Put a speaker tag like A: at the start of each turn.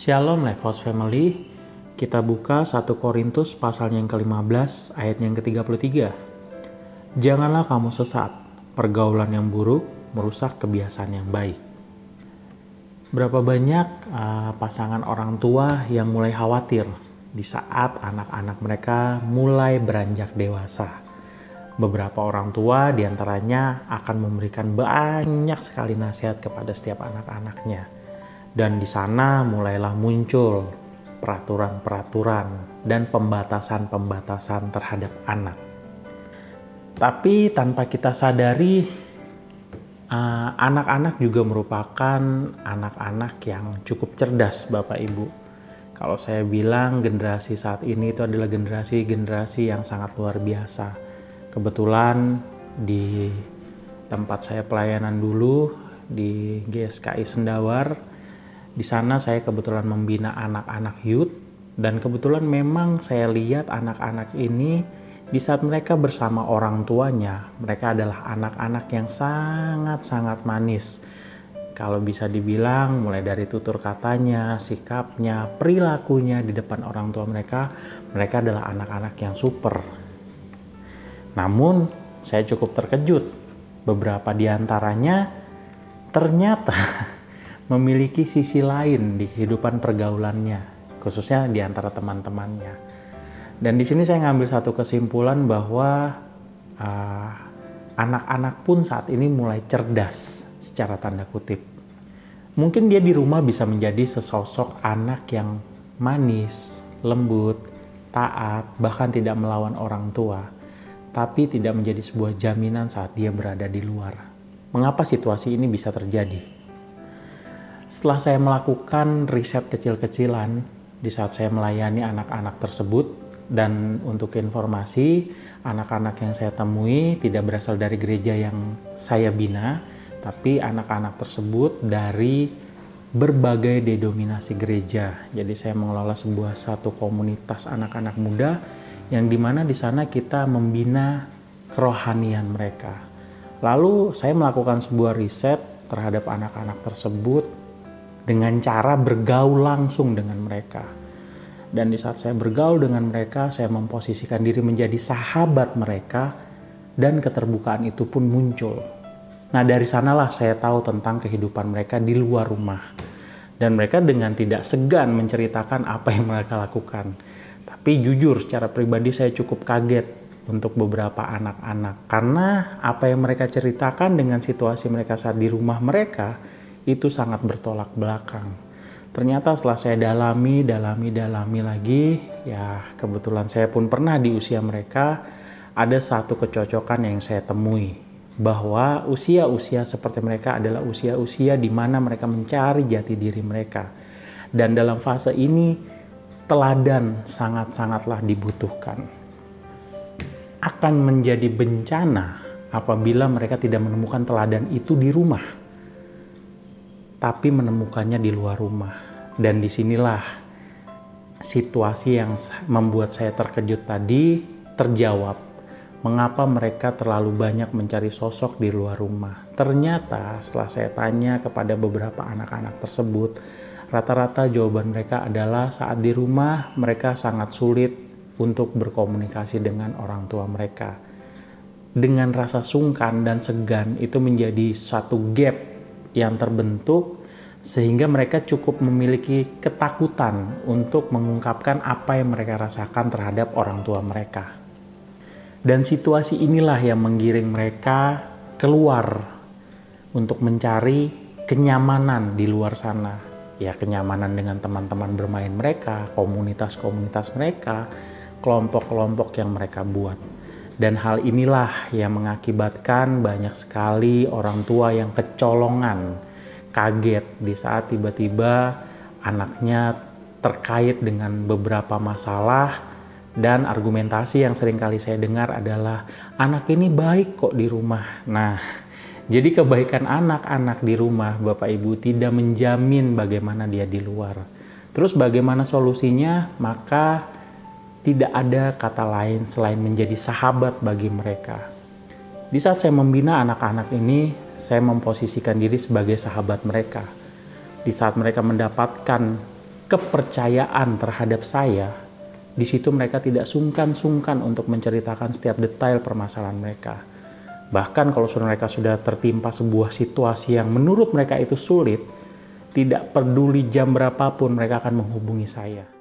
A: Shalom Lifehouse Family. Kita buka 1 Korintus pasal yang ke-15 ayat yang ke-33. Janganlah kamu sesat, pergaulan yang buruk merusak kebiasaan yang baik. Berapa banyak uh, pasangan orang tua yang mulai khawatir di saat anak-anak mereka mulai beranjak dewasa. Beberapa orang tua di antaranya akan memberikan banyak sekali nasihat kepada setiap anak-anaknya. Dan di sana mulailah muncul peraturan-peraturan dan pembatasan-pembatasan terhadap anak. Tapi tanpa kita sadari, eh, anak-anak uh, juga merupakan anak-anak yang cukup cerdas, Bapak Ibu. Kalau saya bilang generasi saat ini itu adalah generasi-generasi yang sangat luar biasa. Kebetulan di tempat saya pelayanan dulu di GSKI Sendawar, di sana saya kebetulan membina anak-anak youth dan kebetulan memang saya lihat anak-anak ini di saat mereka bersama orang tuanya, mereka adalah anak-anak yang sangat-sangat manis. Kalau bisa dibilang mulai dari tutur katanya, sikapnya, perilakunya di depan orang tua mereka, mereka adalah anak-anak yang super. Namun, saya cukup terkejut. Beberapa di antaranya ternyata memiliki sisi lain di kehidupan pergaulannya, khususnya di antara teman-temannya. Dan di sini saya ngambil satu kesimpulan bahwa uh, anak-anak uh, pun saat ini mulai cerdas secara tanda kutip. Mungkin dia di rumah bisa menjadi sesosok anak yang manis, lembut, taat, bahkan tidak melawan orang tua, tapi tidak menjadi sebuah jaminan saat dia berada di luar. Mengapa situasi ini bisa terjadi? Setelah saya melakukan riset kecil-kecilan di saat saya melayani anak-anak tersebut dan untuk informasi, anak-anak yang saya temui tidak berasal dari gereja yang saya bina, tapi anak-anak tersebut dari berbagai denominasi gereja. Jadi saya mengelola sebuah satu komunitas anak-anak muda yang di mana di sana kita membina kerohanian mereka. Lalu saya melakukan sebuah riset terhadap anak-anak tersebut dengan cara bergaul langsung dengan mereka. Dan di saat saya bergaul dengan mereka, saya memposisikan diri menjadi sahabat mereka dan keterbukaan itu pun muncul. Nah dari sanalah saya tahu tentang kehidupan mereka di luar rumah. Dan mereka dengan tidak segan menceritakan apa yang mereka lakukan. Tapi jujur secara pribadi saya cukup kaget untuk beberapa anak-anak. Karena apa yang mereka ceritakan dengan situasi mereka saat di rumah mereka, itu sangat bertolak belakang. Ternyata setelah saya dalami, dalami, dalami lagi, ya kebetulan saya pun pernah di usia mereka, ada satu kecocokan yang saya temui. Bahwa usia-usia seperti mereka adalah usia-usia di mana mereka mencari jati diri mereka. Dan dalam fase ini, teladan sangat-sangatlah dibutuhkan. Akan menjadi bencana apabila mereka tidak menemukan teladan itu di rumah tapi menemukannya di luar rumah. Dan di sinilah situasi yang membuat saya terkejut tadi terjawab. Mengapa mereka terlalu banyak mencari sosok di luar rumah? Ternyata setelah saya tanya kepada beberapa anak-anak tersebut, rata-rata jawaban mereka adalah saat di rumah mereka sangat sulit untuk berkomunikasi dengan orang tua mereka. Dengan rasa sungkan dan segan itu menjadi satu gap yang terbentuk sehingga mereka cukup memiliki ketakutan untuk mengungkapkan apa yang mereka rasakan terhadap orang tua mereka. Dan situasi inilah yang menggiring mereka keluar untuk mencari kenyamanan di luar sana. Ya, kenyamanan dengan teman-teman bermain mereka, komunitas-komunitas mereka, kelompok-kelompok yang mereka buat. Dan hal inilah yang mengakibatkan banyak sekali orang tua yang kecolongan, kaget di saat tiba-tiba anaknya terkait dengan beberapa masalah dan argumentasi yang sering kali saya dengar adalah anak ini baik kok di rumah. Nah, jadi kebaikan anak-anak di rumah Bapak Ibu tidak menjamin bagaimana dia di luar. Terus bagaimana solusinya? Maka tidak ada kata lain selain menjadi sahabat bagi mereka. Di saat saya membina anak-anak ini, saya memposisikan diri sebagai sahabat mereka. Di saat mereka mendapatkan kepercayaan terhadap saya, di situ mereka tidak sungkan-sungkan untuk menceritakan setiap detail permasalahan mereka. Bahkan kalau mereka sudah tertimpa sebuah situasi yang menurut mereka itu sulit, tidak peduli jam berapapun mereka akan menghubungi saya.